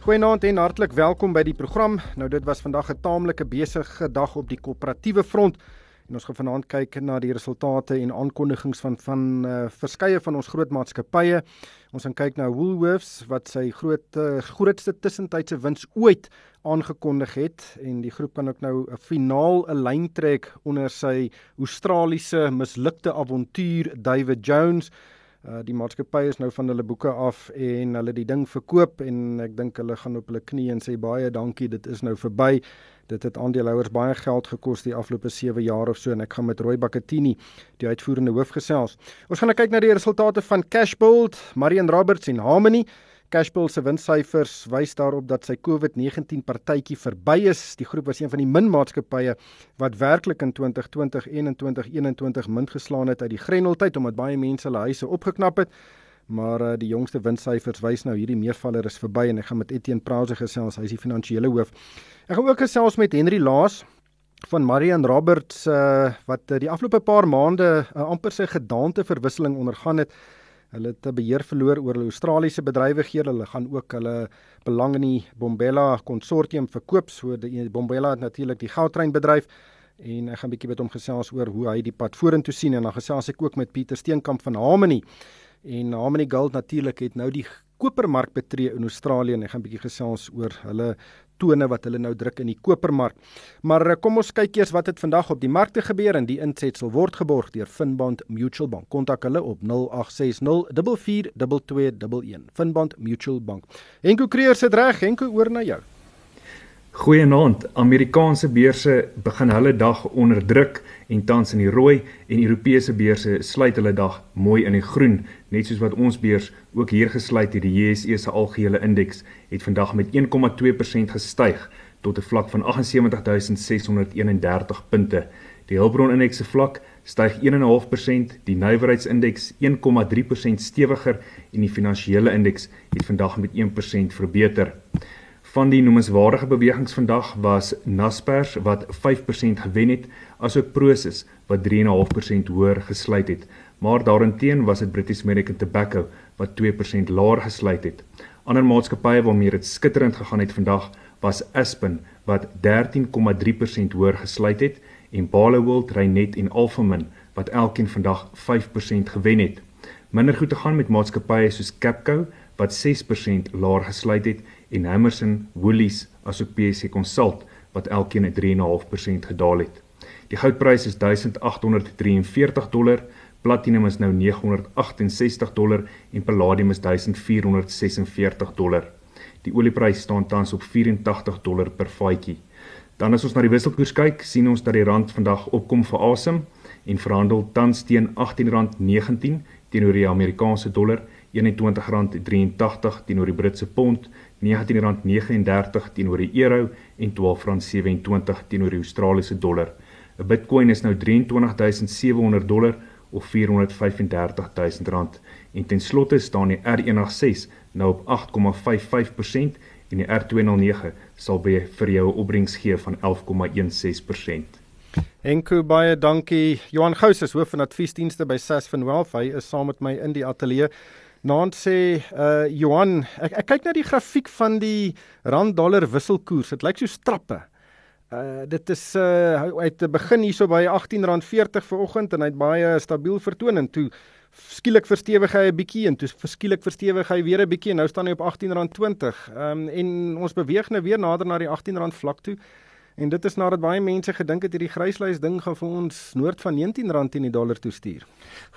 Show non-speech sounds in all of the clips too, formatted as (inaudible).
Goeienaand en hartlik welkom by die program. Nou dit was vandag 'n taamlike besige dag op die koöperatiewe front. En ons gaan vanaand kyk na die resultate en aankondigings van van uh, verskeie van ons groot maatskappye. Ons gaan kyk na Woolworths wat sy groot uh, grootste tussentydse wins ooit aangekondig het en die groep kan ook nou 'n finaal 'n lyn trek onder sy Australiese mislukte avontuur David Jones. Uh die maatskappy is nou van hulle boeke af en hulle die ding verkoop en ek dink hulle gaan op hulle knie en sê baie dankie, dit is nou verby. Dit het aandeelhouers baie geld gekos die afgelope 7 jaar of so en ek gaan met Roy Bakatini, die uitvoerende hoof gesels. Ons gaan nou kyk na die resultate van Cashbuild, Marion Roberts en Harmony. Cashbuild se winssyfers wys daarop dat sy COVID-19 partytjie verby is. Die groep was een van die min maatskappye wat werklik in 2020 en 2021 min geslaan het uit die Greneltyd omdat baie mense hulle huise opgeknap het. Maar uh, die jongste winssyfers wys nou hierdie meervaller is verby en ek gaan met Etienne Prause gesels, hy is die finansiële hoof. Ek gaan ook gesels met Henry Laas van Marian Roberts uh, wat uh, die afgelope paar maande uh, amper sy gedaante verwisseling ondergaan het. Hulle het beheer verloor oor hulle Australiese bedrywighede. Hulle gaan ook hulle belang in die Bombella konsortium verkoop. So die Bombella het natuurlik die goudtreinbedryf en ek gaan 'n bietjie met hom gesels oor hoe hy die pad vorentoe sien en dan gesels ek ook met Pieter Steenkamp van Harmony. En Harmony Gold natuurlik het nou die kopermark betree in Australië en ek gaan 'n bietjie gesels oor hulle tone wat hulle nou druk in die kopermark. Maar eh, kom ons kyk eers wat het vandag op die markte gebeur en die insetsel word geborg deur Finbond Mutual Bank. Kontak hulle op 0860 44211. Finbond Mutual Bank. Henko Creer sit reg, Henko oor na jou. Goeienaand. Amerikaanse beurse begin hulle dag onder druk en tans in die rooi en Europese beurse sluit hulle dag mooi in die groen, net soos wat ons beurs ook hier gesluit het. Die JSE se algehele indeks het vandag met 1,2% gestyg tot 'n vlak van 78631 punte. Die Hulbron indeks se vlak styg 1.5%, die nywerheidsindeks 1,3% stewiger en die finansiële indeks het vandag met 1% verbeter. Van die noemenswaardige bewegings vandag was Naspers wat 5% gewen het, asook Prosus wat 3.5% hoër gesluit het. Maar daarenteen was dit British American Tobacco wat 2% laer gesluit het. Ander maatskappye waarmee dit skitterend gegaan het vandag was Aspen wat 13,3% hoër gesluit het en Barloworld, Reinet en Alphamin wat elkeen vandag 5% gewen het. Minder goed te gaan met maatskappye soos Capco wat 6% laer gesluit het en Hammerson, Woolies asook PSC Consult wat elkeen 'n 3.5% gedaal het. Die goudprys is 1843 dollar, platinum is nou 968 dollar en palladium is 1446 dollar. Die olieprys staan tans op 84 dollar per vatjie. Dan as ons na die wisselkoers kyk, sien ons dat die rand vandag opkom vir asem en verhandel tans teen R18.19 teenoor die Amerikaanse dollar, R21.83 teenoor die Britse pond, R19.39 teenoor die euro en R12.27 teenoor die Australiese dollar. 'n Bitcoin is nou 23700 dollar of 435000 rand en ten slotte staan die R186 nou op 8,55% en die R209 sal by vir jou 'n opbrengs gee van 11,16%. Enko baie dankie. Johan Gous is hoof van adviesdienste by Sasfin Wealth. Hy is saam met my in die ateljee. Naand sê uh Johan, ek ek kyk na die grafiek van die rand dollar wisselkoers. Dit lyk so strappe. Uh dit is uh hy het begin hierso by R18.40 vanoggend en hy het baie stabiel vertoon en toe skielik verstewig hy 'n bietjie en toe verskielik verstewig hy weer 'n bietjie en nou staan hy op R18.20. Ehm um, en ons beweeg nou weer nader na die R18 vlak toe. En dit is nadat baie mense gedink het hierdie gryslys ding gaan vir ons noord van R19 teen die dollar toe stuur.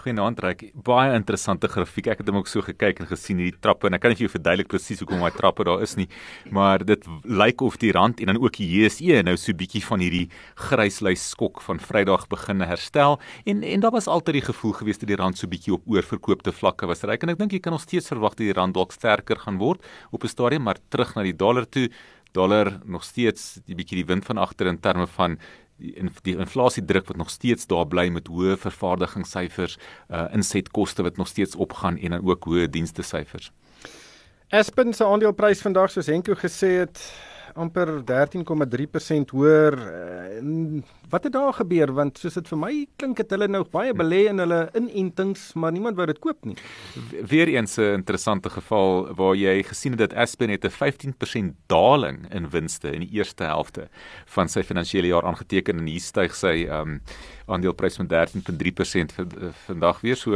Goeienaand Ryk. Baie interessante grafiek. Ek het hom ook so gekyk en gesien hierdie trappe en ek kan nie vir jou verduidelik presies hoekom daai trappe daar is nie, maar dit lyk of die rand en dan ook die JSE nou so bietjie van hierdie gryslys skok van Vrydag begin herstel en en daar was altyd die gevoel gewees dat die rand so bietjie op oorverkoopte vlakke was. Ryk en ek dink jy kan nog steeds verwag dat die rand dalk sterker gaan word op 'n stadium, maar terug na die dollar toe dollar nog steeds die bietjie die wind van agter in terme van die, die inflasie druk wat nog steeds daar bly met hoë vervaardigingssyfers, uh insetkoste wat nog steeds opgaan en dan ook hoë dienste syfers. Aspen se aandeleprys vandag soos Henko gesê het amper 13,3% hoër. Uh, wat het daar gebeur want soos dit vir my klink het hulle nou baie belê in hulle inentings, maar niemand wou dit koop nie. Weereens 'n interessante geval waar jy gesien het dat Aspen het 'n 15% daling in winste in die eerste helfte van sy finansiële jaar aangeteken en hier styg sy um aandeleprys met 13.3% vandag weer. So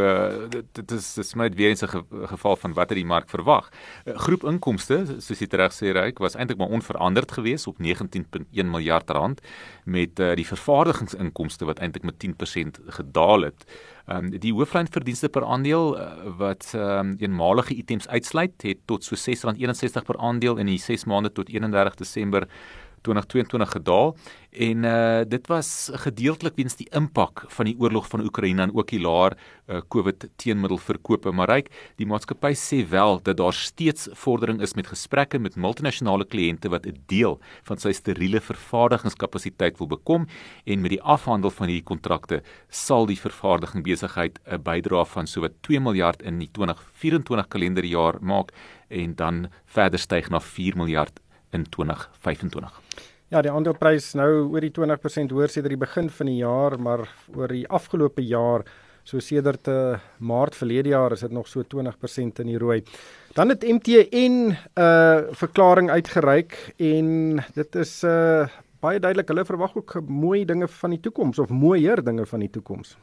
dit, dit is dis my weer eens 'n ge, geval van wat het die mark verwag. Groep inkomste, soos jy reg sê, Ryk, was eintlik maar onveranderd geweest op 19.1 miljard rand met uh, die vervaardigingsinkomste wat eintlik met 10% gedaal het. Um, die hooflyn verdienste per aandeel wat um, eenmalige items uitsluit het tot so R6.61 per aandeel in die 6 maande tot 31 Desember 2022 gedaal en uh dit was gedeeltelik weens die impak van die oorlog van Oekraïne en ook die laer uh COVID teenmiddelverkope. Maar ryk die maatskappy sê wel dat daar steeds vordering is met gesprekke met multinasjonale kliënte wat 'n deel van sy steriele vervaardigingskapasiteit wil bekom en met die afhandel van hierdie kontrakte sal die vervaardiging besigheid 'n bydrae van sowat 2 miljard in die 2024 kalenderjaar maak en dan verder styg na 4 miljard in 2025. Ja, die aandeleprys nou oor die 20% hoër sedert die begin van die jaar, maar oor die afgelope jaar, so sedert uh, Maart verlede jaar, is dit nog so 20% in die rooi. Dan het MTN 'n uh, verklaring uitgereik en dit is 'n uh, baie duidelik hulle verwag ook mooi dinge van die toekoms of mooier dinge van die toekoms.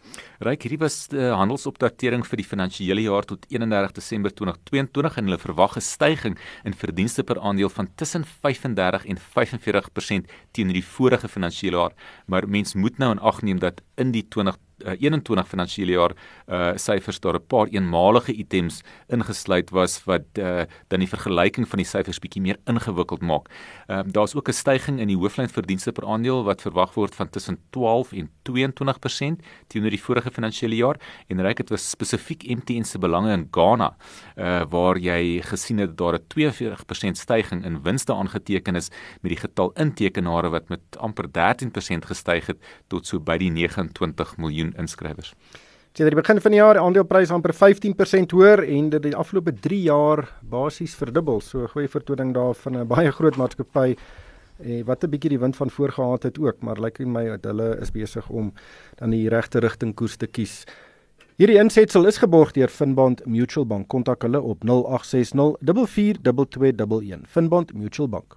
Ryk hierdie was 'n uh, handelsopdatering vir die finansiële jaar tot 31 Desember 2022 en hulle verwag 'n stygings in verdienste per aandeel van tussen 35 en 45% teenoor die vorige finansiële jaar, maar mens moet nou in ag neem dat in die 20 uh, 21 finansiële jaar uh syfers daar 'n paar eenmalige items ingesluit was wat uh dan die vergelyking van die syfers bietjie meer ingewikkeld maak. Ehm uh, daar's ook 'n stygings in die hooflyn verdienste per aandeel wat verwag word van tussen 12 en 22% teenoor die vorige finansiële jaar en reik dit was spesifiek MTN se belange in Ghana uh waar jy gesien het daar 'n 42% stygings in winste aangeteken is met die getal intekenare wat met amper 13% gestyg het tot so by die 29 miljoen inskrywers. Sedert die begin van die jaar aandeleprys amper 15% hoër en dit die afgelope 3 jaar basies verdubbel. So 'n goeie vertoning daar van 'n baie groot maatskappy eh, wat 'n bietjie die wind van voor gehad het ook, maar lyk like my dat hulle is besig om dan die regte rigting koers te kies. Hierdie insetsel is geborg deur Finbond Mutual Bank. Kontak hulle op 0860 442211. Finbond Mutual Bank.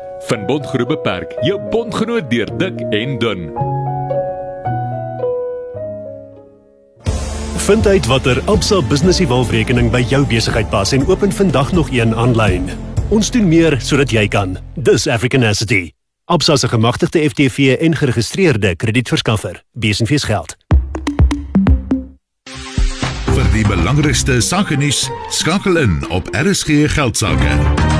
Van Bondgroep Beperk, jou bondgenoot deur dik en dun. Vind uit watter Absa Business Evolve-rekening by jou besigheid pas en open vandag nog een aanlyn. Ons doen meer sodat jy kan. Dis African Asset. Absa se gemagtigde FTV en geregistreerde kredietverskaffer. Besenfees geld. Vir die belangrikste sake nuus, skakel in op RSG Geldsaake.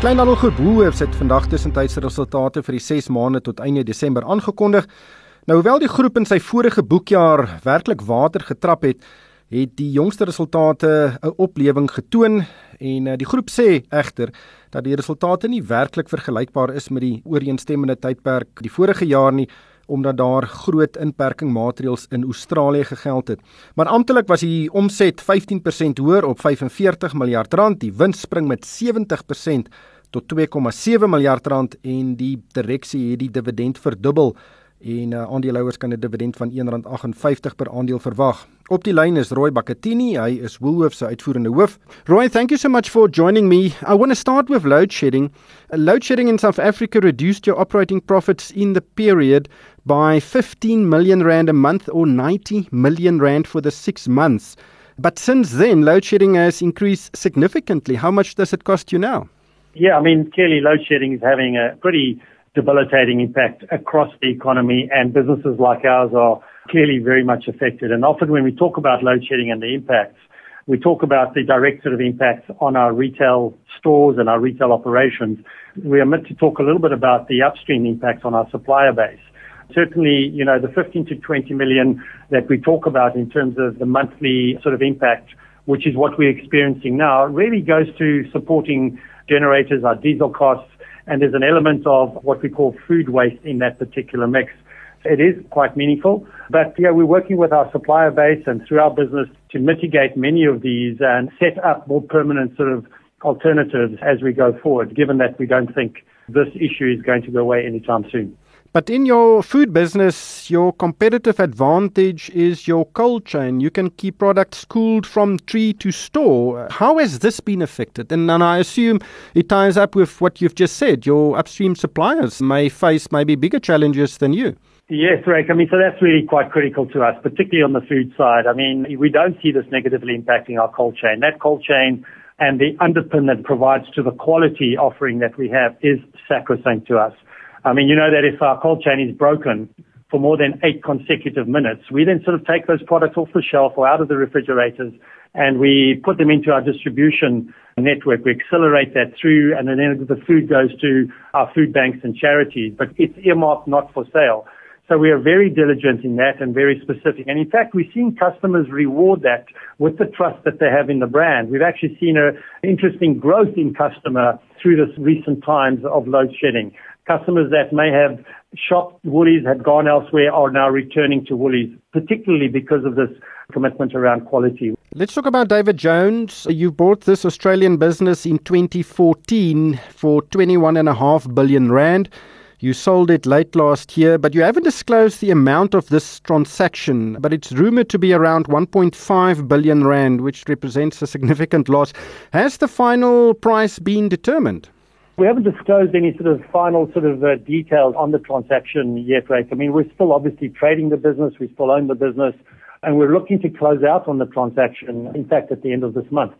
Die kleinhandelgroep Woolworths het vandag tussentydse resultate vir die 6 maande tot einde Desember aangekondig. Nou hoewel die groep in sy vorige boekjaar werklik water getrap het, het die jongste resultate 'n oplewing getoon en eh, die groep sê egter dat die resultate nie werklik vergelykbaar is met die ooreenstemmende tydperk die vorige jaar nie omdat daar groot inperkingmaatreëls in Australië gegeld het. Maar amptelik was die omset 15% hoër op 45 miljard rand, die wins spring met 70% tot 2,7 miljard rand en die direksie het die dividend verdubbel en uh, aandeelhouers kan 'n dividend van R1.58 per aandeel verwag. Op die lyn is Roy Bakatini, hy is Woolworths se uitvoerende hoof. Roy, thank you so much for joining me. I want to start with load shedding. Uh, load shedding in South Africa reduced your operating profits in the period by 15 million rand a month or 90 million rand for the 6 months. But since then load shedding has increased significantly. How much does it cost you now? Yeah, I mean, clearly load shedding is having a pretty debilitating impact across the economy and businesses like ours are clearly very much affected. And often when we talk about load shedding and the impacts, we talk about the direct sort of impacts on our retail stores and our retail operations. We are meant to talk a little bit about the upstream impacts on our supplier base. Certainly, you know, the 15 to 20 million that we talk about in terms of the monthly sort of impact, which is what we're experiencing now, really goes to supporting generators, our diesel costs, and there's an element of what we call food waste in that particular mix. It is quite meaningful, but yeah, we're working with our supplier base and through our business to mitigate many of these and set up more permanent sort of alternatives as we go forward, given that we don't think this issue is going to go away anytime soon. But in your food business, your competitive advantage is your cold chain. You can keep products cooled from tree to store. How has this been affected? And, and I assume it ties up with what you've just said. Your upstream suppliers may face maybe bigger challenges than you. Yes, Rick. I mean, so that's really quite critical to us, particularly on the food side. I mean, we don't see this negatively impacting our cold chain. That cold chain and the underpin that provides to the quality offering that we have is sacrosanct to us. I mean, you know that if our cold chain is broken for more than eight consecutive minutes, we then sort of take those products off the shelf or out of the refrigerators and we put them into our distribution network. We accelerate that through and then the food goes to our food banks and charities, but it's earmarked not for sale. So we are very diligent in that and very specific. And in fact, we've seen customers reward that with the trust that they have in the brand. We've actually seen an interesting growth in customer through this recent times of load shedding. Customers that may have shopped Woolies, had gone elsewhere, are now returning to Woolies, particularly because of this commitment around quality. Let's talk about David Jones. You bought this Australian business in 2014 for 21.5 billion rand. You sold it late last year, but you haven't disclosed the amount of this transaction. But it's rumored to be around 1.5 billion rand, which represents a significant loss. Has the final price been determined? We haven't disclosed any sort of final sort of uh, details on the transaction yet, Ray. I mean, we're still obviously trading the business. We still own the business and we're looking to close out on the transaction, in fact, at the end of this month.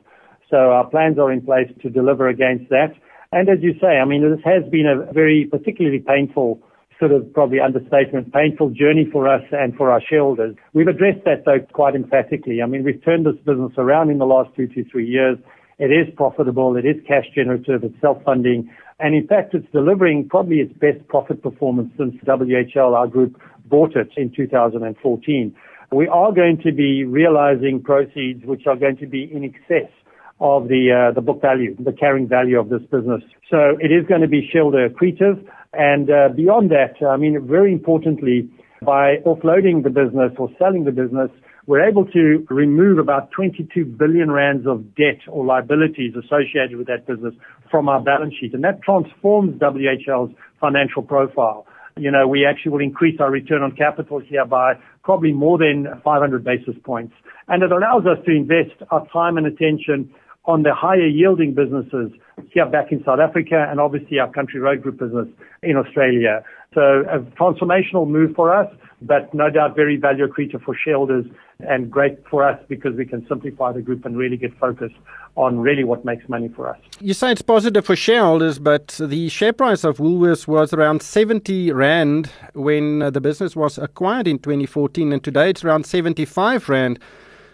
So our plans are in place to deliver against that. And as you say, I mean, this has been a very particularly painful sort of probably understatement, painful journey for us and for our shareholders. We've addressed that though quite emphatically. I mean, we've turned this business around in the last two to three years. It is profitable. It is cash generative. It's self-funding. And in fact, it's delivering probably its best profit performance since WHL, our group, bought it in 2014. We are going to be realizing proceeds which are going to be in excess of the uh, the book value, the carrying value of this business. So it is going to be shareholder accretive. And uh, beyond that, I mean, very importantly, by offloading the business or selling the business, we're able to remove about 22 billion rands of debt or liabilities associated with that business from our balance sheet. And that transforms WHL's financial profile. You know, we actually will increase our return on capital here by probably more than 500 basis points. And it allows us to invest our time and attention on the higher yielding businesses here back in South Africa and obviously our Country Road Group business in Australia. So a transformational move for us, but no doubt very value accretive for shareholders and great for us because we can simplify the group and really get focused on really what makes money for us. You say it's positive for shareholders, but the share price of Woolworths was around 70 Rand when the business was acquired in 2014, and today it's around 75 Rand.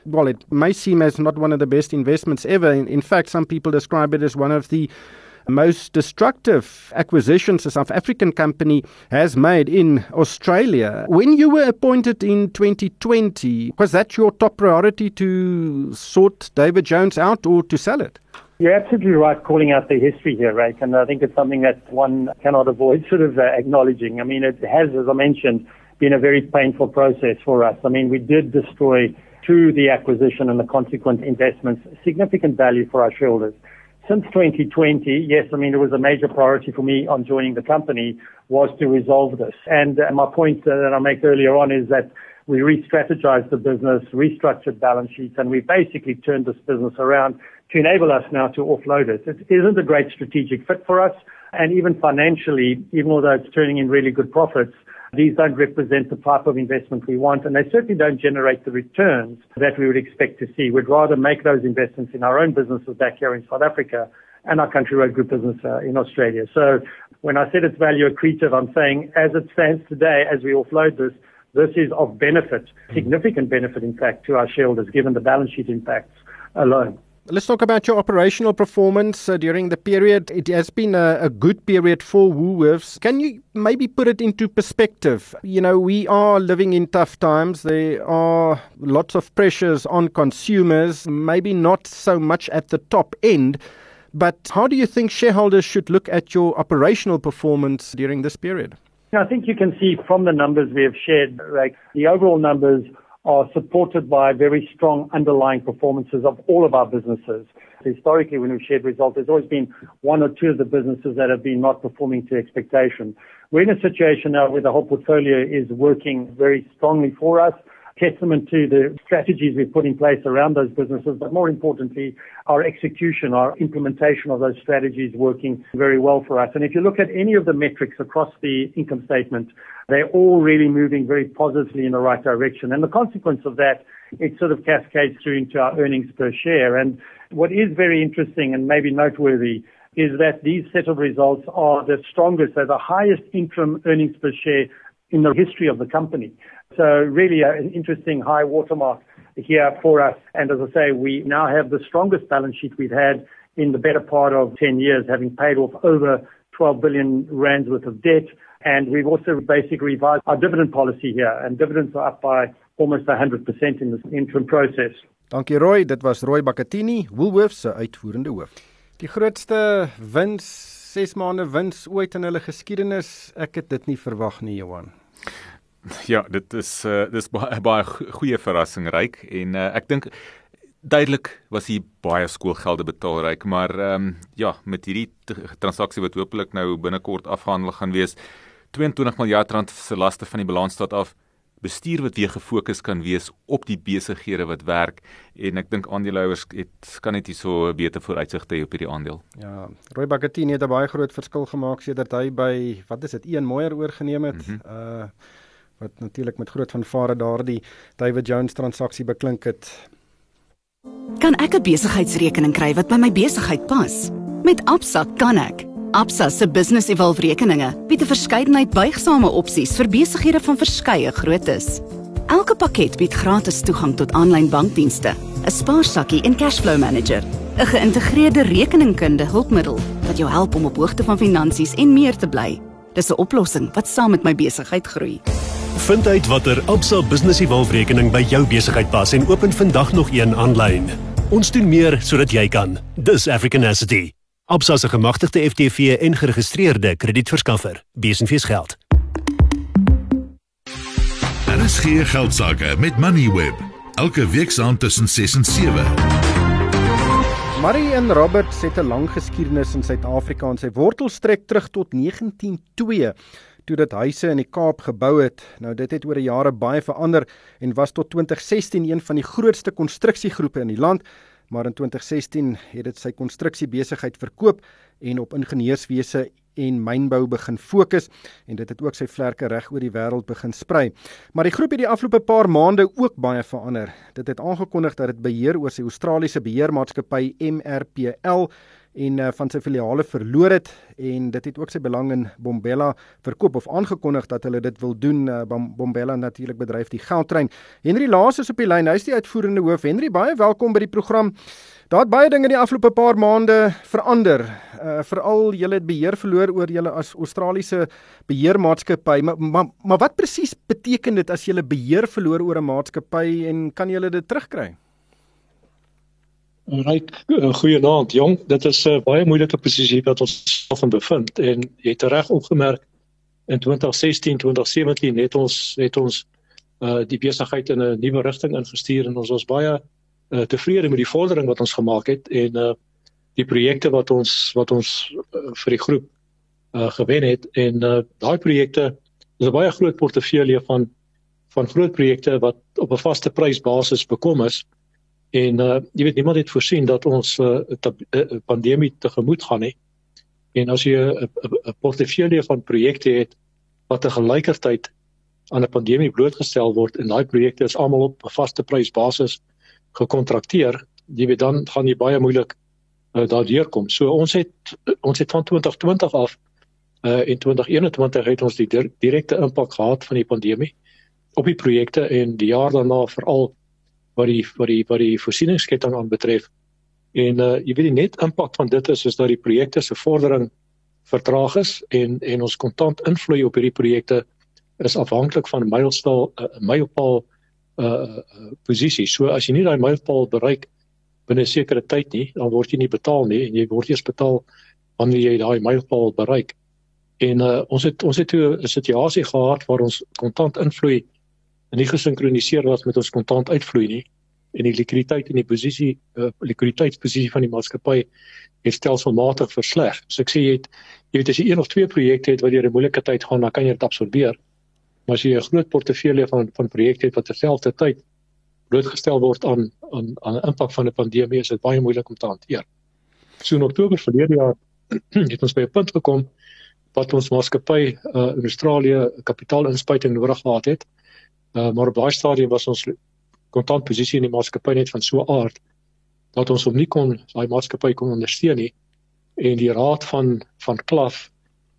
Well, it may seem as not one of the best investments ever. In, in fact, some people describe it as one of the most destructive acquisitions a South African company has made in Australia. When you were appointed in 2020, was that your top priority to sort David Jones out or to sell it? You're absolutely right calling out the history here, right? And I think it's something that one cannot avoid (laughs) sort of uh, acknowledging. I mean, it has, as I mentioned, been a very painful process for us. I mean, we did destroy through the acquisition and the consequent investments significant value for our shareholders since 2020, yes, I mean, it was a major priority for me on joining the company was to resolve this. And uh, my point that I make earlier on is that we re-strategized the business, restructured balance sheets, and we basically turned this business around to enable us now to offload it. It isn't a great strategic fit for us. And even financially, even though it's turning in really good profits, these don't represent the type of investment we want, and they certainly don't generate the returns that we would expect to see. We'd rather make those investments in our own businesses back here in South Africa and our Country Road Group business uh, in Australia. So when I said it's value accretive, I'm saying as it stands today, as we offload this, this is of benefit, significant benefit, in fact, to our shareholders, given the balance sheet impacts alone. Let's talk about your operational performance uh, during the period. It has been a, a, good period for Woolworths. Can you maybe put it into perspective? You know, we are living in tough times. There are lots of pressures on consumers, maybe not so much at the top end. But how do you think shareholders should look at your operational performance during this period? I think you can see from the numbers we have shared, like the overall numbers are supported by very strong underlying performances of all of our businesses. Historically, when we've shared results, there's always been one or two of the businesses that have been not performing to expectation. We're in a situation now where the whole portfolio is working very strongly for us testament to the strategies we've put in place around those businesses, but more importantly, our execution, our implementation of those strategies working very well for us. And if you look at any of the metrics across the income statement, they're all really moving very positively in the right direction. And the consequence of that, it sort of cascades through into our earnings per share. And what is very interesting and maybe noteworthy is that these set of results are the strongest, they're the highest interim earnings per share in the history of the company. So really an interesting high watermark here for us. And as I say, we now have the strongest balance sheet we've had in the better part of 10 years, having paid off over 12 billion rands worth of debt. And we've also basically revised our dividend policy here, and dividends are up by almost 100% in this interim process. Dankie Roy, dit was Roy Bakatini, Woolworths se uitvoerende hoof. Die grootste wins, 6 maande wins ooit in hulle geskiedenis. Ek het dit nie verwag nie, Johan. (laughs) Ja, dit is uh dis baie baie goeie verrassing ryk en uh, ek dink duidelik was hy baie skoolgelde betaal ryk, maar ehm um, ja, met hierdie transaksie wat hopelik nou binnekort afgehandel gaan wees, 22 miljard rand se laste van die balans staat af bestuur wat weer gefokus kan wees op die besighede wat werk en ek dink aandeelhouers het kan net hierso beter vooruitsigte hê op hierdie aandeel. Ja, Roy Bagatini het 'n baie groot verskil gemaak sedert hy by wat is dit, een mooier oorgeneem het. Mm -hmm. Uh wat natuurlik met groot vanvare daardie David Jones transaksie beklink het. Kan ek 'n besigheidsrekening kry wat by my besigheid pas? Met Absa kan ek. Absa se Business Evolve rekeninge bied 'n verskeidenheid buigsame opsies vir besighede van verskeie groottes. Elke pakket bied gratis toegang tot aanlyn bankdienste, 'n spaarsakkie en cashflow manager, 'n geïntegreerde rekeningkunde hulpmiddel wat jou help om op hoogte van finansies en meer te bly. Dis 'n oplossing wat saam met my besigheid groei. Vind uit watter Absa Business Evolve rekening by jou besigheid pas en open vandag nog een aanlyn. Ons doen meer sodat jy kan. Dis African Asset. Absa se gemagtigde FTV en geregistreerde kredietverskaffer. Besenfees geld. Daar is geen geld sake met Moneyweb. Elke week saam tussen 6 en 7. Marie en Robert het 'n lang geskiedenis in Suid-Afrika en sy wortels strek terug tot 1902 toe dit huise in die Kaap gebou het. Nou dit het oor die jare baie verander en was tot 2016 een van die grootste konstruksiegroepe in die land maar in 2016 het dit sy konstruksiebesigheid verkoop en op ingenieurswese en mynbou begin fokus en dit het ook sy vlerke reg oor die wêreld begin sprei. Maar die groep het die afgelope paar maande ook baie verander. Dit het aangekondig dat dit beheer oor sy Australiese beheermaatskappy MRPL en uh, van sy filiale verloor het en dit het ook sy belang in Bombella verkoop of aangekondig dat hulle dit wil doen uh, Bombella natuurlik bedryf die Goudtrein. Henry Laas is op die lyn. Hy is die uitvoerende hoof. Henry, baie welkom by die program. Daar het baie dinge in die afgelope paar maande verander. Uh veral julle het beheer verloor oor julle as Australiese beheermaatskappy. Maar, maar maar wat presies beteken dit as julle beheer verloor oor 'n maatskappy en kan julle dit terugkry? Ryk eh, goeienaand jong. Dit is 'n uh, baie moeilike posisie wat ons self in bevind en jy het reg opgemerk in 2016, 2017 het ons het ons uh die besigheid in 'n nuwe rigting ingestuur en ons was baie uh, tevrede met die vordering wat ons gemaak het en uh die projekte wat ons wat ons uh, vir die groep uh gewen het en uh daai projekte is 'n baie groot portefeulje van van groot projekte wat op 'n vaste prysbasis bekom is. En uh jy weet niemand het voorsien dat ons 'n uh, uh, pandemie tegemoet gaan nie. En as jy 'n uh, portefeulje van projekte het wat te gelykertyd aan 'n pandemie blootgestel word en daai projekte is almal op 'n vaste prysbasis gekontrakteer, jy weet dan gaan jy baie moeilik uh, daardeur kom. So ons het ons het van 2020 af uh in 2021 het ons die direkte impak gehad van die pandemie op die projekte en die jaar daarna veral wat die wat die wat die voorsieningsketting aanbetref. En uh jy weet die net impak van dit is is dat die projekte se vordering vertraag is en en ons kontant invloei op hierdie projekte is afhanklik van mylpaal 'n uh, mylpaal uh posisie. So as jy nie daai mylpaal bereik binne 'n sekere tyd nie, dan word jy nie betaal nie en jy word eers betaal wanneer jy daai mylpaal bereik. En uh ons het ons het 'n situasie gehad waar ons kontant invloei nie gesinkroniseer was met ons kontant uitvloei nie en die likwiditeit in die posisie uh likwiditeitsposisie van die maatskappy het stelselmatig versleg. So ek sê jy het jy weet as jy een of twee projekte het wat deur 'n moeilike tyd gaan, dan kan jy dit absorbeer. Maar as jy 'n groot portefeulje van van projekte het wat terselfdertyd blootgestel word aan aan aan 'n impak van 'n pandemie, is dit baie moeilik om te hanteer. So in Oktober verlede jaar (clears throat) het ons by 'n punt gekom wat ons maatskappy uh, in Australië kapitaalinspuiting nodig gehad het. Uh, maar op daai stadium was ons kontantposisie in die maatskappy net van so 'n aard dat ons hom nie kon daai maatskappy kon ondersteun nie en die raad van van Klaf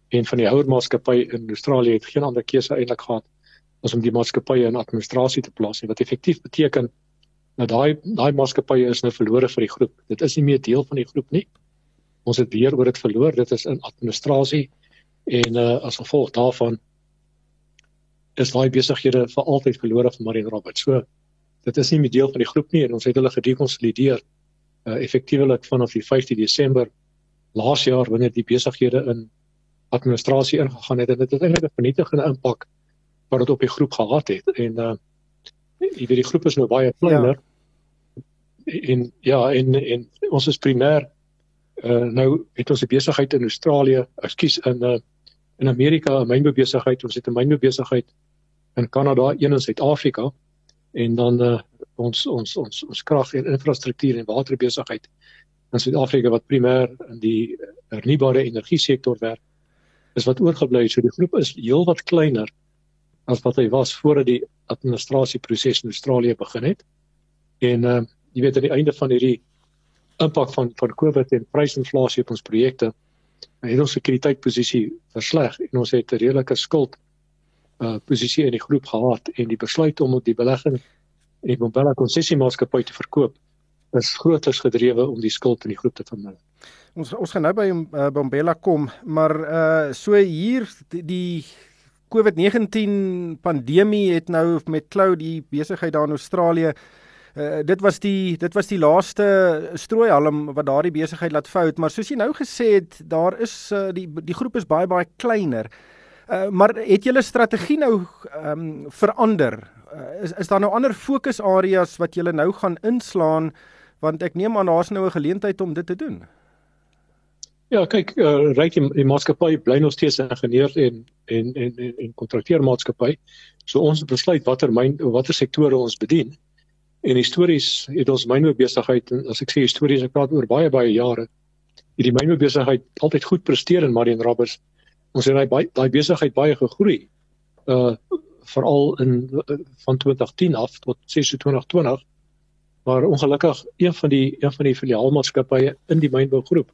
en van die houermaatskappy in Australië het geen ander keuse eintlik gehad as om die maatskappye in administrasie te plaas wat effektief beteken dat daai daai maatskappye is nou verlore vir die groep. Dit is nie meer deel van die groep nie. Ons het weer oor dit verloor. Dit is in administrasie en uh, as gevolg daarvan is daai besighede vir altyd verlore vir Marine Roberts. So dit is nie meer deel van die groep nie en ons het hulle gedekonsolideer uh, effektiewelik vanaf die 15 Desember laas jaar wanneer die besighede in administrasie ingegaan het en dit het eintlik 'n vernietigende impak wat dit op die groep gehad het en uh jy weet die groep is nou baie kleiner ja. en ja en en ons is primêr uh nou het ons 'n besigheid in Australië, ekskuus in uh in Amerika 'n mynbesigheid, ons het 'n mynbesigheid in Kanada, een in Suid-Afrika en dan uh ons ons ons ons krag en infrastruktuur en waterbesigheid in Suid-Afrika wat primêr in die hernubare energie sektor werk is wat oorgebly het. So die groep is heelwat kleiner as wat hy was voordat die administrasieproses in Australië begin het. En uh jy weet aan die einde van hierdie impak van van COVID en prysinflasie op ons projekte het ons sekuriteitposisie versleg en ons het 'n redelike skuld uh posisie in die groep gehad en die besluit om die belegging in die Bombela konsessiemaatskappy te verkoop is grootliks gedrewe om die skuld in die groep te verminder. Ons ons gaan nou by uh, Bombela kom, maar uh so hier die, die COVID-19 pandemie het nou met klou die besigheid daar in Australië uh, dit was die dit was die laaste strooihalm wat daardie besigheid laat fout, maar soos jy nou gesê het, daar is uh, die die groep is baie baie kleiner. Uh, maar het julle strategie nou ehm um, verander? Uh, is is daar nou ander fokusareas wat julle nou gaan inslaan want ek neem aan daar's nou 'n geleentheid om dit te doen. Ja, kyk, uh, ryk die, die maatskappy bly nog steeds 'n ingenieur en en en en, en kontrakteermaatskappy. So ons besluit watter myn watter sektore ons bedien. En histories het ons mynbesigheid en as ek sê histories ek praat oor baie baie jare. Hierdie mynbesigheid altyd goed presteer in Marion Roberts. Ons het daai daai besigheid baie gegroei. Uh veral in uh, van 2010 af tot 2020 maar ongelukkig een van die een van die filiaalmaatskappye in die mynbougroep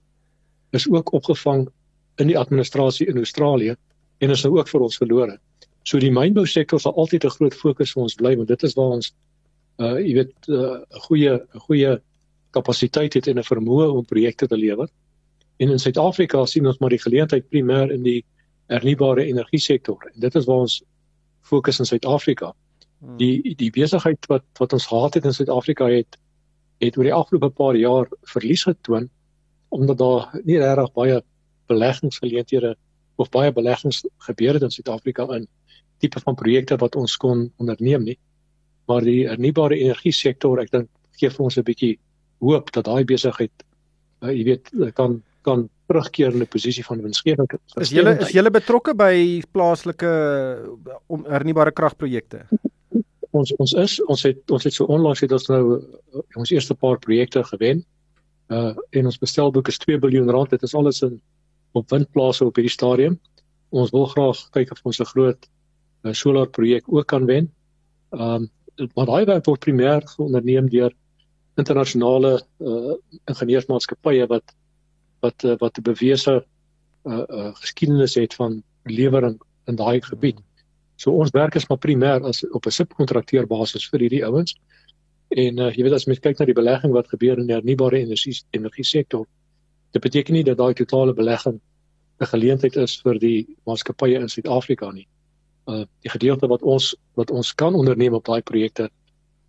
is ook opgevang in die administrasie in Australië en is nou ook vir ons verlore. So die mynbousektor sal altyd 'n groot fokus vir ons bly want dit is waar ons uh jy weet uh, 'n uh, goeie goeie kapasiteit het en 'n vermoë om projekte te lewer. En in Suid-Afrika sien ons maar die geleentheid primêr in die hernubare energie sektor en dit is waar ons fokus in Suid-Afrika. Hmm. die die besigheid wat wat ons gehad het in Suid-Afrika het het oor die afgelope paar jaar verlies getoon omdat daar nie regtig baie beleggingsgeleenthede of baie beleggings gebeur het in Suid-Afrika in tipe van projekte wat ons kon onderneem nie maar die hernubare energie sektor ek dink gee vir ons 'n bietjie hoop dat daai besigheid uh, jy weet kan kan terugkeer in 'n posisie van winsgewendheid. Is julle is julle betrokke by plaaslike om hernubare kragprojekte? ons ons is ons het ons het so onlangs het ons nou uh, ons eerste paar projekte gewen. Uh en ons bestelboek is 2 miljard rand. Dit is alles in op windplase op hierdie stadium. Ons wil graag kyk of ons 'n groot uh, solar projek ook kan wen. Um maar daai werk word primêr onderneem deur internasionale uh ingenieursmaatskappye wat wat uh, wat 'n bewese uh, uh geskiedenis het van lewering in daai gebied. So ons werk is maar primêr as op 'n subkontrakteur basis vir hierdie ouens. En uh, jy weet as mens kyk na die belegging wat gebeur in die hernubare energie energie sektor, dit beteken nie dat daai totale belegging 'n geleentheid is vir die maatskappye in Suid-Afrika nie. Uh die gedeelte wat ons wat ons kan onderneem op daai projekte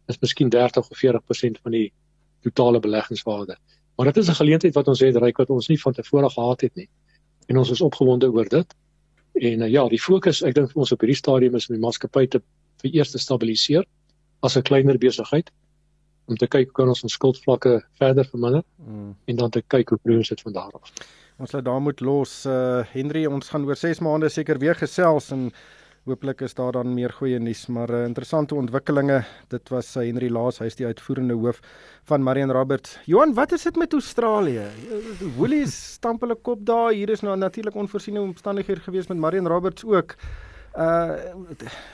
is miskien 30 of 40% van die totale beleggingswaarde. Maar dit is 'n geleentheid wat ons het ryk wat ons nie van tevore gehad het nie. En ons is opgewonde oor dit. En uh, ja, die fokus ek dink ons op hierdie stadium is om die maatskappy te vir eers te stabiliseer as 'n kleiner besigheid om te kyk hoe kan ons ons skuldvlakke verder verminder mm. en dan te kyk hoe groei ons dit van daar af. Ons laat daar moet los uh Henry, ons gaan oor 6 maande seker weer gesels en Hooplik is daar dan meer goeie nuus, maar uh, interessante ontwikkelinge. Dit was uh, Henry Laas, hy is die uitvoerende hoof van Marion Roberts. Johan, wat is dit met Australië? Woolies (laughs) stamp hulle kop daar. Hier is nou natuurlik onvoorsiene omstandighede gewees met Marion Roberts ook. Uh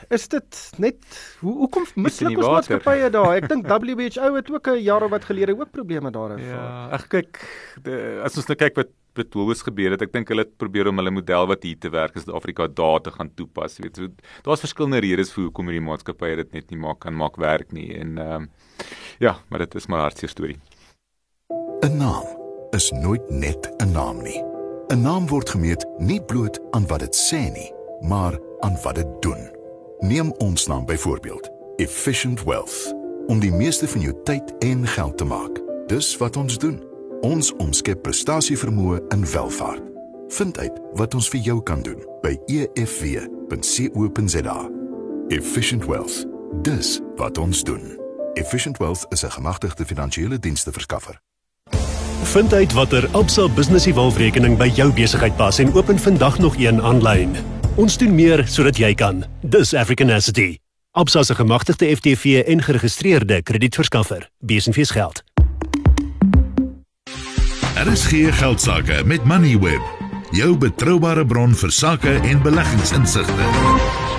is dit net hoe hoekom misluk ons maatskappye daar? Ek dink (laughs) WHO het ook 'n jaar of wat gelede ook probleme daar gehad. Ja, ek kyk de, as ons nou kyk wat Pretoria gebeur het. Ek dink hulle het probeer om hulle model wat hier te werk in Suid-Afrika daar te gaan toepas. Jy weet, so daar's verskillende redes vir hoekom hierdie maatskappye dit net nie maak kan maak werk nie. En ehm um, ja, maar dit is maar hartseer storie. 'n Naam is nooit net 'n naam nie. 'n Naam word gemeet nie bloot aan wat dit sê nie, maar aan wat dit doen. Neem ons naam byvoorbeeld, Efficient Wealth, om die meeste van jou tyd en geld te maak. Dis wat ons doen. Ons omskep prestasievermoë in welvaart. Vind uit wat ons vir jou kan doen by efw.co.za. Efficient Wealth. Dis wat ons doen. Efficient Wealth is 'n gemagtigde finansiële dienste verskaffer. Vind uit watter Absa Business Evolve rekening by jou besigheid pas en open vandag nog een aanlyn. Ons doen meer sodat jy kan. Dis African Asset. Absa se gemagtigde FTV en geregistreerde kredietverskaffer. Besenfees geld. RSG geldsaake met Moneyweb, jou betroubare bron vir sake en beleggingsinsigte.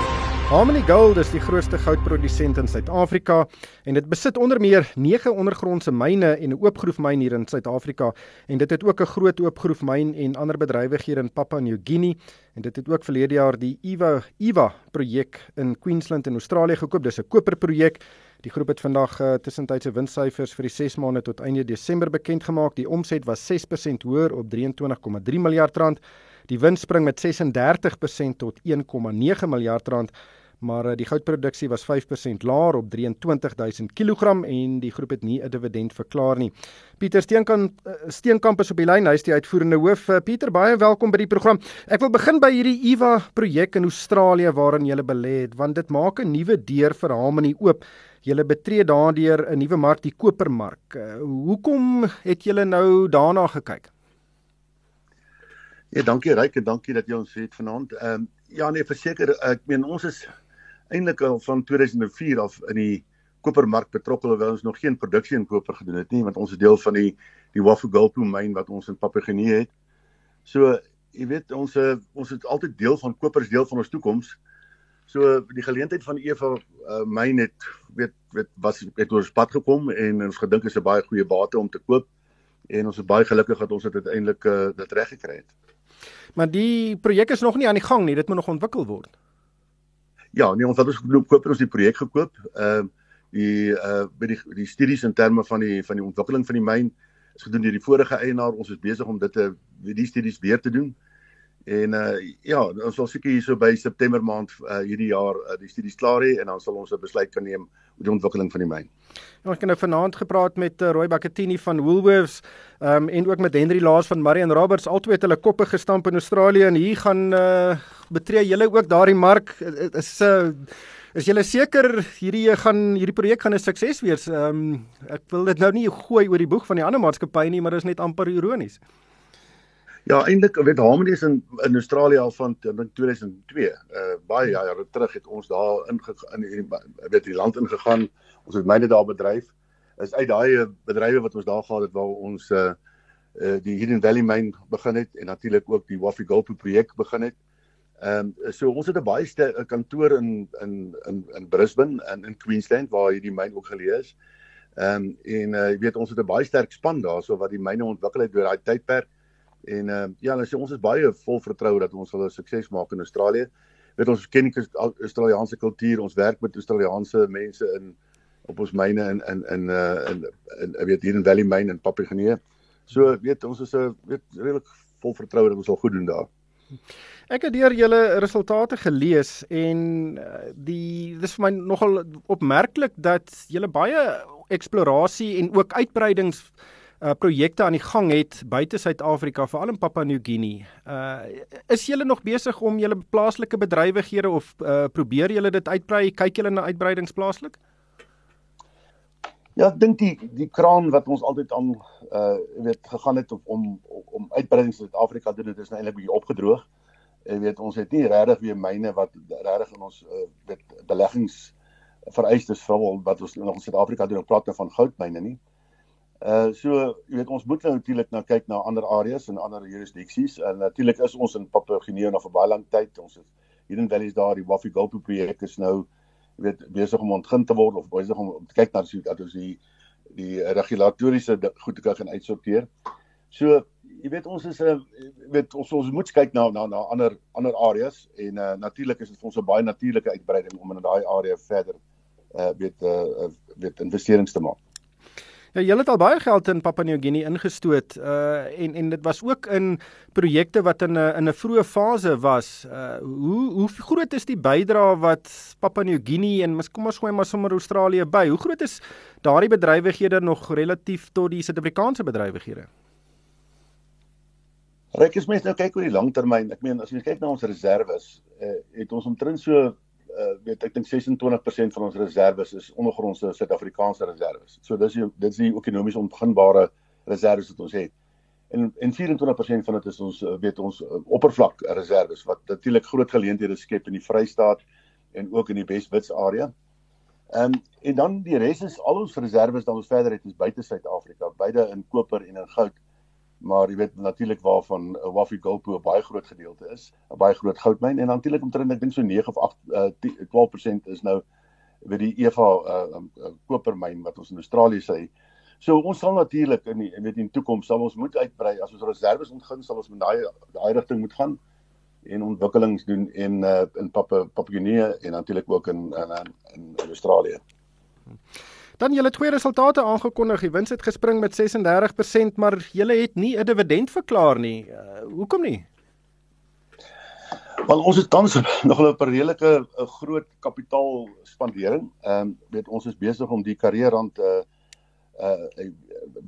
Harmony Gold is die grootste goudprodusent in Suid-Afrika en dit besit onder meer 9 ondergrondse myne en 'n oopgroefmyn hier in Suid-Afrika en dit het ook 'n groot oopgroefmyn en ander bedrywighede in Papua New Guinea en dit het ook verlede jaar die Eva Eva projek in Queensland in Australië gekoop. Dis 'n koperprojek Die groep het vandag uh, tussentydse winssyfers vir die 6 maande tot einde Desember bekend gemaak. Die omset was 6% hoër op 23,3 miljard rand. Die wins spring met 36% tot 1,9 miljard rand. Maar uh, die goudproduksie was 5% laer op 23000 kg en die groep het nie 'n dividend verklaar nie. Pieter Steenkamp uh, Steenkamp is op die lyn. Hy is die uitvoerende hoof. Uh, Pieter, baie welkom by die program. Ek wil begin by hierdie IVA projek in Australië waarin jy belê het want dit maak 'n nuwe deur vir Harmony oop julle betree daardeur 'n nuwe mark, die kopermark. Uh, hoekom het julle nou daarna gekyk? Ja, dankie Ryk en dankie dat jy ons het vanaand. Ehm um, ja nee, verseker ek meen ons is eintlik al van 2004 af in die kopermark betrokke alhoewel ons nog geen produksie in koper gedoen het nie want ons is deel van die die Wafugulpu myn wat ons in Papua-Guinea het. So jy weet ons uh, ons is altyd deel van koper is deel van ons toekoms. So die geleentheid van Eva uh, myn het weet weet was het oor pad gekom en ons gedink is 'n baie goeie bate om te koop en ons is baie gelukkig dat ons dit uiteindelik uh, dit reg gekry het. Maar die projek is nog nie aan die gang nie, dit moet nog ontwikkel word. Ja, nee, ons het ons gekoop, koop ons die projek gekoop. Ehm uh, die uh by die die studies in terme van die van die ontwikkeling van die myn is gedoen deur die vorige eienaar. Ons is besig om dit te die studies weer te doen. En uh ja, ons sal seker hierso by September maand uh hierdie jaar uh, die studies klaar hê en dan sal ons 'n besluit kan neem die ontwikkeling van die myn. Ja, ek het nou vanaand gepraat met uh, Roy Bakatini van Woolworths um en ook met Henry Laas van Marion Roberts. Albei het hulle koppe gestamp in Australië en hier gaan uh betree julle ook daardie mark is uh Is julle seker hierdie gaan hierdie projek gaan 'n sukses wees? Ehm um, ek wil dit nou nie gooi oor die boeg van die ander maatskappye nie, maar dit is net amper ironies. Ja, eintlik weet Harmony is in in Australië al van dink 2002. Uh baie jare terug het ons daar in in weet die land ingegaan. Ons het myne daar bedryf. Is uit daai uh, bedrywe wat ons daar gehad het waar ons uh die Hidden Valley myn begin het en natuurlik ook die Waffie Gulp projek begin het. Ehm um, so ons het 'n baie sterk kantoor in in in in Brisbane en in Queensland waar hierdie myn ook geleë is. Ehm um, en uh, jy weet ons het 'n baie sterk span daarso wat die myne ontwikkel het deur daai tydperk. En uh, ja, ons ons is baie vol vertroue dat ons sal sukses maak in Australië. Weet ons ken die Australiese kultuur, ons werk met Australiese mense in op ons myne in in in uh in, in, in weet hier in Valley Mine in Guinea. So weet ons is 'n uh, weet redelik vol vertroue dat ons sal goed doen daar. Ek het deur julle resultate gelees en die dis vir my nogal opmerklik dat julle baie eksplorasie en ook uitbreidings uh projekte aan die gang het buite Suid-Afrika veral in Papua New Guinea. Uh is julle nog besig om julle plaaslike bedrywighede of uh probeer julle dit uitbrei? Kyk julle na uitbreidings plaaslik? Ja, ek dink die die kraan wat ons altyd aan uh weet gegaan het om om, om uitbreidings in Suid-Afrika doen, dit is nou eintlik bietjie opgedroog. Jy weet ons het nie regtig weer myne wat regtig in ons uh weet beleggings vereistes vir wat ons nog in Suid-Afrika doen, praat nou van goudmyne nie. Uh so jy weet ons moet nou natuurlik nou kyk na ander areas en ander jurisdiksies en natuurlik is ons in Papua New-Guinea nog vir baie lank tyd. Ons is hier in Valleys daar die Wafi Gulp projek is nou jy weet besig om ontgin te word of besig om, om te kyk na dat ons die die regulatoriese goed te kan uitsorteer. So jy weet ons is 'n uh, weet ons ons moet kyk na na na ander ander areas en uh, natuurlik is dit vir ons 'n baie natuurlike uitbreiding om in daai area verder uh weet uh weet investerings te maak. Ja, julle het al baie geld in Papua New Guinea ingestoot uh en en dit was ook in projekte wat in 'n in 'n vroeë fase was. Uh hoe hoe groot is die bydrae wat Papua New Guinea en kom ons gooi maar sommer Australië by. Hoe groot is daardie bedrywighede nog relatief tot die Suid-Afrikaanse bedrywighede? Ryk is mense nou kyk oor die langtermyn. Ek meen as jy kyk na ons reserve, uh, het ons omtrent so uh, weet ek dink 26% van ons reserve is ondergrondse Suid-Afrikaanse reserve. So dis die dis die ekonomies onbeginbare reserve wat ons het. En en 24% van dit is ons uh, weet ons uh, oppervlak reserve wat natuurlik groot geleenthede skep in die Vrystaat en ook in die Weswits area. Ehm um, en dan die res is al ons reserve wat ons verder het is buite Suid-Afrika, beide in koper en in goud maar jy weet natuurlik waarvan 'n uh, Wafi Gulpo 'n baie groot gedeelte is, 'n baie groot goudmyn en natuurlik omtrent ek dink so 9 of 8 uh, 10, 12% is nou weet die Eva uh, um, uh, kopermyn wat ons in Australië sê. So ons sal natuurlik in die weet in die toekoms sal ons moet uitbrei as ons reserve ontgin sal ons met daai daai rigting moet gaan en ontwikkelings doen en uh, in Papua Papua New-Guinea en natuurlik ook in in in, in Australië. Dan julle twee resultate aangekondig. Die wins het gespring met 36%, maar julle het nie 'n dividend verklaar nie. Uh, hoekom nie? Want ons het tans nog 'n redelike 'n groot kapitaalspandering. Ehm um, weet ons is besig om die karrierrand uh uh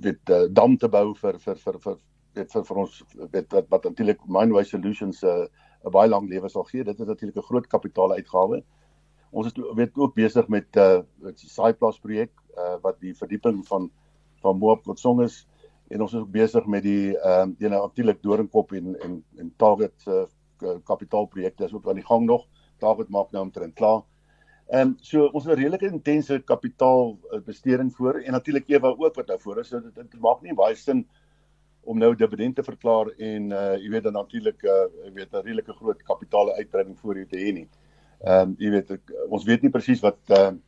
weet uh, dam te bou vir vir vir vir weet vir, vir ons weet wat wat natuurlik Mindwise Solutions 'n uh, 'n baie lang lewe sal gee. Dit is natuurlik 'n groot kapitaaluitgawe. Ons is weet ook besig met uh die Saaiplaas projek uh, wat die verdieping van van Moab Kotsong is en ons is ook besig met die ehm uh, jy nou natuurlik Doringkop en en en Target se uh, kapitaalprojekte is ook aan die gang nog. Target maak nou omtrent klaar. Ehm um, so ons het 'n redelike intense kapitaalbesteding voor en natuurlik Ewa ook wat nou voor is. So dit, dit maak nie baie sin om nou dividende verklaar en uh jy weet dan natuurlik uh jy weet 'n redelike groot kapitaale uitbreiding voor jou te hê nie. Ehm um, jy weet ek, ons weet nie presies wat ehm uh,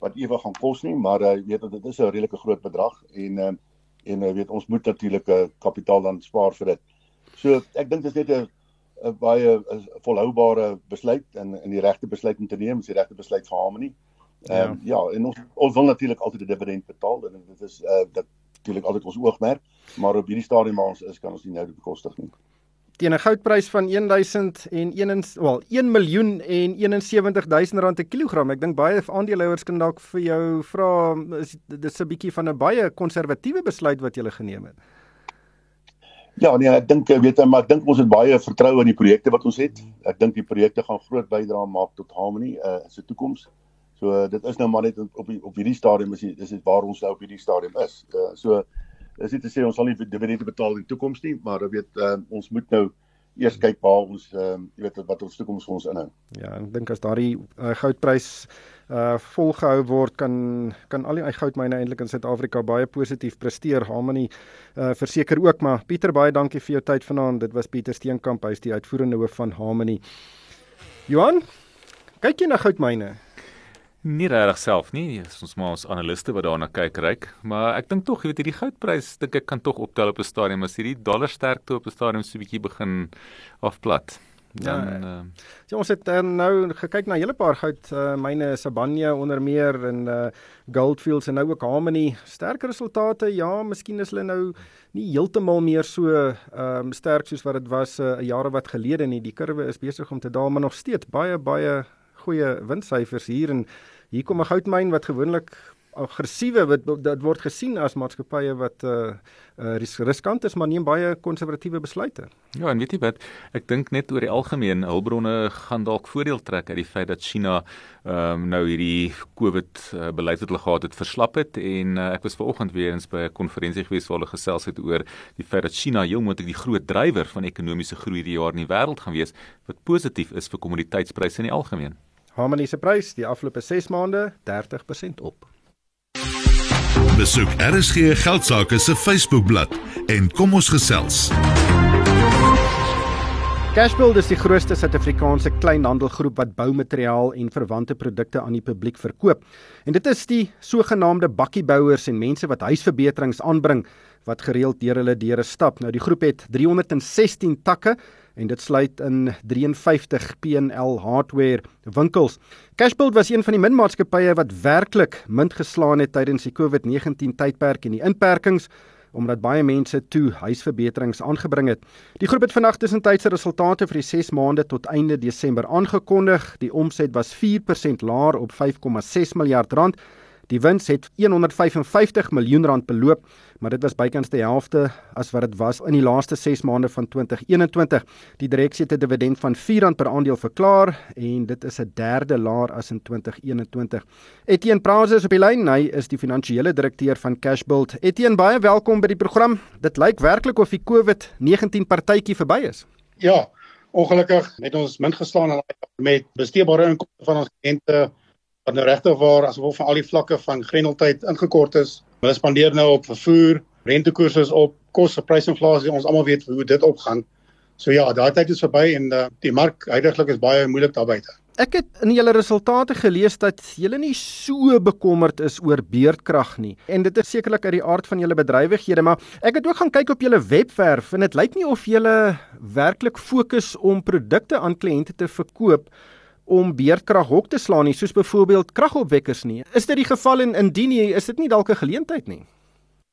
wat ewig gaan kos nie, maar jy uh, weet dat dit is 'n redelike groot bedrag en uh, en jy uh, weet ons moet natuurlik 'n uh, kapitaal dan spaar vir dit. So ek dink dit is net 'n baie volhoubare besluit en in die regte besluit om te neem, is die regte besluit vir Harmony. Ehm um, ja. ja, en ons ons wil natuurlik altyd 'n dividend betaal en dit is uh dit natuurlik altyd ons oogmerk, maar op hierdie stadium waar ons is kan ons nie nou bekostig nie teen 'n goudprys van 1000 en 1 wel 1 miljoen en 71000 rand per kilogram. Ek dink baie aandeelhouers kan dalk vir jou vra is dit 'n bietjie van 'n baie konservatiewe besluit wat jy geneem het. Ja, nee, ek dink weet jy, maar ek dink ons het baie vertroue in die projekte wat ons het. Ek dink die projekte gaan groot bydrae maak tot Harmony uh, se toekoms. So dit is nou maar net op op hierdie stadium is dit is dit waar ons nou op hierdie stadium is. Uh, so is nie te sê ons sal nie dividende betaal in die toekoms nie, maar ek weet uh, ons moet nou eers kyk waar ons uh, jy weet wat ons toekoms vir ons inhou. Ja, ek dink as daardie uh, goudprys uh volgehou word kan kan al die goudmyne eintlik in Suid-Afrika baie positief presteer. Harmony uh verseker ook, maar Pieter baie dankie vir jou tyd vanaand. Dit was Pieter Steenkamp, hy is die uitvoerende hoof van Harmony. Johan, kyk jy na goudmyne? Nie regtig self nie, ons maar ons analiste wat daarna kyk ryk, maar ek dink tog, jy weet hierdie goudprys dink ek kan tog optel op 'n stadium as hierdie dollar sterkte op 'n stadium so 'n bietjie begin afplat. Dan ja, uh, ja, ons het uh, nou gekyk na 'n hele paar goud uh, myne Sabania onder meer en uh, Goldfields en nou ook Harmony sterk resultate. Ja, miskien is hulle nou nie heeltemal meer so ehm um, sterk soos wat dit was 'n uh, jare wat gelede nie. Die kurwe is besig om te daal, maar nog steeds baie baie goeie winssyfers hier en hier kom 'n goudmyn wat gewoonlik aggressiewe wat dit word gesien as maatskappye wat uh, uh riskant is maar neem baie konservatiewe besluite. Ja, en weet jy wat, ek dink net oor die algemeen hulpbronne gaan dalk voordeel trek uit die feit dat China ehm um, nou hierdie COVID uh, beleid wat hulle gehad het verslap het en uh, ek was vanoggend weer eens by 'n konferensie gewees waar hulle gesels het oor die feit dat China heel moontlik die groot drywer van ekonomiese groei hierdie jaar in die wêreld gaan wees wat positief is vir kommoditeitspryse in die algemeen. Harmony se prys die afgelope 6 maande 30% op. Besoek RSG Geldsaake se Facebookblad en kom ons gesels. Cashbuild is die grootste Suid-Afrikaanse kleinhandelgroep wat boumateriaal en verwante produkte aan die publiek verkoop. En dit is die sogenaamde bakkiebouers en mense wat huisverbeterings aanbring wat gereeld deur hulle deure stap. Nou die groep het 316 takke en dit sluit in 53 PNL hardware winkels. Cashbuild was een van die minmaatskappye wat werklik munt geslaan het tydens die COVID-19 tydperk en die inperkings omdat baie mense toe huisverbeterings aangebring het. Die groep het vandag tussentydse resultate vir die 6 maande tot einde Desember aangekondig. Die omset was 4% laer op 5,6 miljard rand. Die wins het 155 miljoen rand beloop, maar dit was bykans die helfte as wat dit was in die laaste 6 maande van 2021. Die direksie het 'n dividend van R4 per aandeel verklaar en dit is 'n derde laer as in 2021. Etienne Prause is op die lyn. Hy is die finansiële direkteur van Cashbuild. Etienne, baie welkom by die program. Dit lyk werklik of die COVID-19 partytjie verby is. Ja, ongelukkig het ons min geslaan met besteedbare inkomste van ons kliënte wat nou regtig waar as gevolg van al die vlakke van grendeltyd ingekort is. Hulle spandeer nou op vervoer, rentekoerse is op, kosse prysinflasie, ons almal weet hoe dit opgaan. So ja, daai tyd is verby en uh, die mark heidaglik is baie moeilik daar buite. Ek het in julle resultate gelees dat julle nie so bekommerd is oor beerdkrag nie. En dit is sekerlik uit die aard van julle bedrywighede, maar ek het ook gaan kyk op julle webwerf en dit lyk nie of julle werklik fokus om produkte aan kliënte te verkoop om beerdkrag hok te slaan nie, soos byvoorbeeld kragopwekkers nie. Is dit die geval en indien nie, is dit nie dalk 'n geleentheid nie?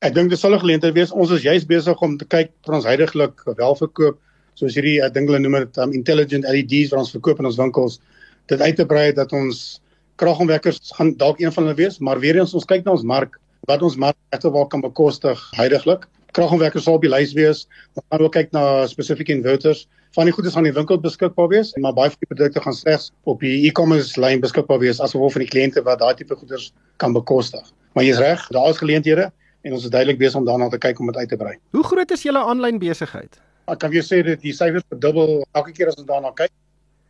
Ek dink dit sal 'n geleentheid wees. Ons is juist besig om te kyk vir ons huidigelik welverkoop, soos hierdie ek dink hulle noem dit um, intelligent LEDs wat ons verkoop in ons winkels, dit uit te brei dat ons kragopwekkers gaan dalk een van hulle wees, maar weer eens ons kyk na ons mark, wat ons mark regte waar kan bekostig huidigelik. Kragopwekkers sal op die lys wees. Ons gaan ook kyk na spesifieke inverters van die goedes aan die winkel beskikbaar wees, maar baie van die produkte gaan slegs op die e-commerce lyn beskikbaar wees as gevolg van die kliënte wat daai tipe goederes kan bekostig. Maar jy's reg, daar is geleenthede en ons is duidelik besig om daarna te kyk om dit uit te brei. Hoe groot is julle aanlyn besigheid? Ek kan vir jou sê dat die syfers verdubbel elke keer as ons daarna kyk,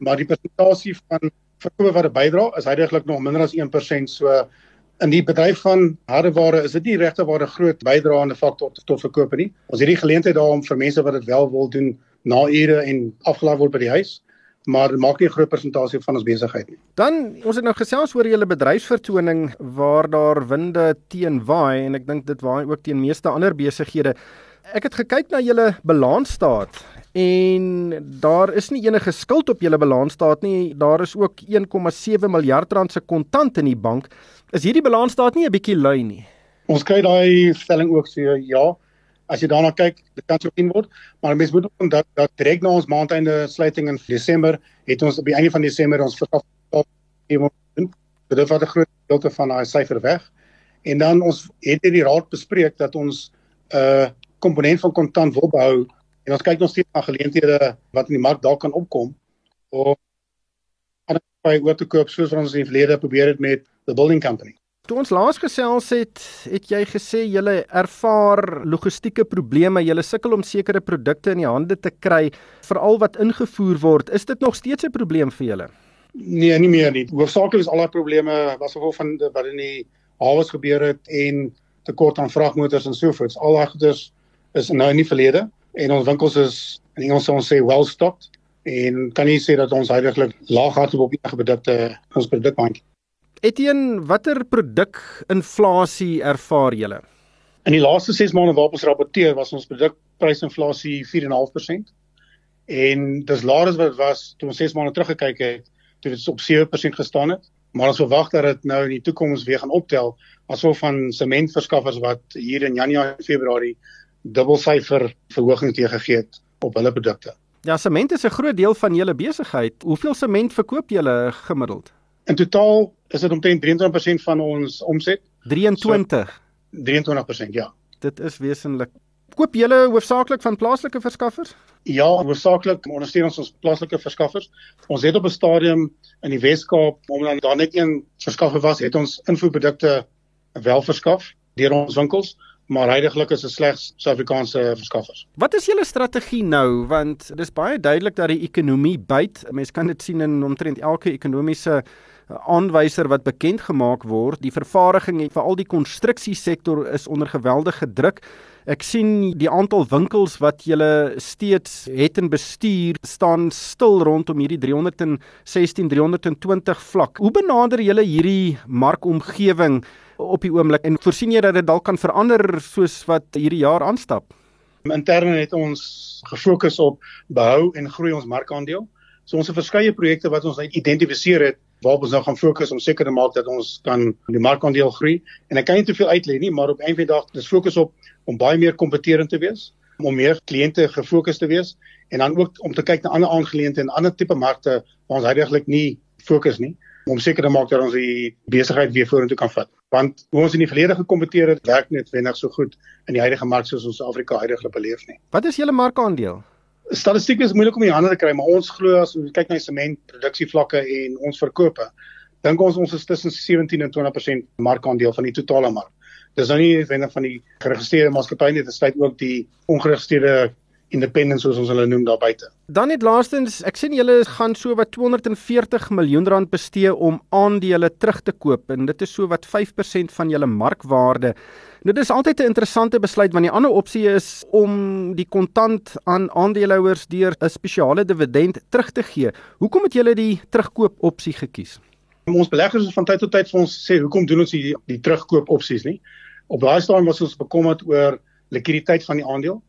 maar die persentasie van verkoop wat bydra is heidaglik nog minder as 1%, so in die bedryf van hardeware is dit nie waar 'n groot bydraende faktor tot, tot verkoop nie. Ons het hierdie geleentheid daar om vir mense wat dit wel wil doen na ure en afgelaai word by die huis maar maak nie 'n groot persentasie van ons besigheid nie. Dan ons het nou gesels oor julle bedryfsvertoning waar daar winde teen waai en ek dink dit waai ook teen meeste ander besighede. Ek het gekyk na julle balansstaat en daar is nie enige skuld op julle balansstaat nie. Daar is ook 1,7 miljard rand se kontant in die bank. Is hierdie balansstaat nie 'n bietjie lui nie? Ons kry daai stelling ook so ja as jy daarna kyk, dit kan sou in word, maar mense moet ook dat dat direk na ons maandeinde sluiting in Desember het ons op die einde van Desember ons verkoop dit wat 'n groot gedeelte van daai syfer weg. En dan ons het hierdie raad bespreek dat ons 'n uh, komponent van kontant wil behou en ons kyk nog steeds na geleenthede wat in die mark dalk kan opkom of ander by oor te koop soos ons in die verlede probeer het met the building company. Toe ons laas gesels het, het jy gesê julle ervaar logistieke probleme, julle sukkel om sekere produkte in die hande te kry, veral wat ingevoer word. Is dit nog steeds 'n probleem vir julle? Nee, nie meer nie. Hoofsaaklik is al daai probleme was gevolg van wat in die hawes gebeur het en tekort aan vragmotors en so voort. Al daai goeders is nou in die verlede en ons winkels is in Engels sou ons sê well stocked en kan nie sê dat ons heidaglik laag hardloop op enige produkte ons produkbank Etienne, watter produkinflasie ervaar julle? In die laaste 6 maande waarop ons rapporteer, was ons produkprysinflasie 4.5% en dis laer as wat dit was toe ons 6 maande terug gekyk het, toe dit op 7% gestaan het. Maar ons verwag dat dit nou in die toekoms weer gaan optel asof van sementverskaffers wat hier in Januarie en Februarie dubbelsyfer verhogings teëgegee het op hulle produkte. Ja, sement is 'n groot deel van julle besigheid. Hoeveel sement verkoop julle gemiddeld? In totaal is dit omtrent 23% van ons omset. 23. So, 23%, ja. Dit is wesentlik. Koop julle hoofsaaklik van plaaslike verskaffers? Ja, hoofsaaklik ondersteun ons ons plaaslike verskaffers. Ons het op 'n stadium in die Wes-Kaap, omdat daar net een verskaffer was, het ons invoerprodukte wel verskaf deur ons winkels maar heidaglik is dit slegs Suid-Afrikaanse verskaffers. Wat is julle strategie nou want dis baie duidelik dat die ekonomie byt. Mense kan dit sien in omtrent elke ekonomiese aanwyser wat bekend gemaak word. Die vervaardiging en veral die konstruksiesektor is onder geweldige druk. Ek sien die aantal winkels wat julle steeds het in bestuur staan stil rondom hierdie 316 320 vlak. Hoe benader julle hierdie markomgewing? op die oomblik en voorsien jy dat dit dalk kan verander soos wat hierdie jaar aanstap? Interne het ons gefokus op behou en groei ons markandeel. So ons het verskeie projekte wat ons identifiseer het waarop ons nou gaan fokus om seker te maak dat ons kan die markandeel groei. En ek kan nie te veel uitlei nie, maar op 'n van die dae is fokus op om baie meer kompeterend te wees, om meer kliënte gefokus te wees en dan ook om te kyk na ander aangeleenthede en ander tipe markte waar ons heidaglik nie fokus nie om seker te maak dat ons die besigheid weer vorentoe kan vat. Want hoe ons in die verlede gekompeteer het, werk net wenig so goed in die huidige mark soos ons Afrika huidigelik beleef nie. Wat is julle markandeel? Statistiek is moeilik om in die hande te kry, maar ons glo as ons kyk na sement produksievlakke en ons verkope, dink ons ons is tussen 17 en 20% markandeel van die totale mark. Dis nou nie wenig van die geregistreerde maatskappye nie, dit sluit ook die ongeregistreerde independents soos ons hulle noem daar buite. Dan net laastens, ek sien julle gaan so wat 240 miljoen rand bestee om aandele terug te koop en dit is so wat 5% van julle markwaarde. Nou dis altyd 'n interessante besluit want die ander opsie is om die kontant aan aandeelhouers deur 'n spesiale dividend terug te gee. Hoekom het julle die terugkoop opsie gekies? Ons beleggers het van tyd tot tyd vir ons sê hoekom doen ons die die terugkoop opsies nie? Op daai stadium was ons bekommerd oor likwiditeit van die aandeel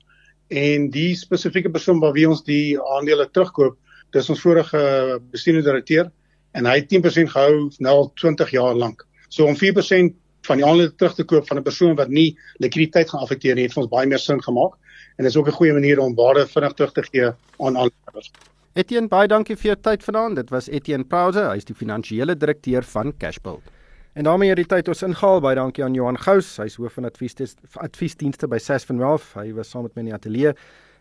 en die spesifieke persoon by wie ons die aandele terugkoop, dis ons vorige bestuurende direkteur en hy het 10% gehou nou al 20 jaar lank. So om 4% van die aandele terug te koop van 'n persoon wat nie likwiditeit gaan affekteer nie, het vir ons baie meer sin gemaak en dis ook 'n goeie manier om waarde vinnig terug te gee aan aandeelhouers. Etienne, baie dankie vir jou tyd vanaand. Dit was Etienne Pause, hy is die finansiële direkteur van Cashbuild. En daarmee het die tyd ons ingehaal. Baie dankie aan Johan Gous. Hy's hoof van adviesdienste by Sasfin Wealth. Hy was saam met my in die ateljee.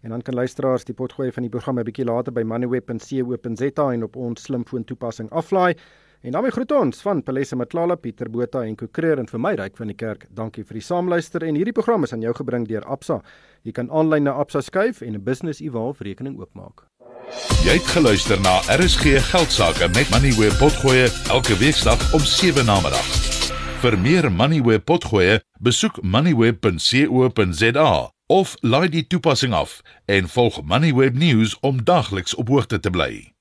En dan kan luisteraars die potgooi van die program 'n bietjie later by moneyweb.co.za en op ons slimfoon toepassing aflaai. En daarmee groet ons van Palesa Matlala, Pieter Botha en Kokreer en vir my ryk van die kerk. Dankie vir die saamluister en hierdie program is aan jou gebring deur Absa. Jy kan aanlyn na Absa skuif en 'n business e-wallet rekening oopmaak. Jy het geluister na RSG Geldsaake met Money where potgoe elke weeksdag om 7 na middag. Vir meer Money where potgoe, besoek moneyweb.co.za of laai die toepassing af en volg Moneyweb News om dagliks op hoogte te bly.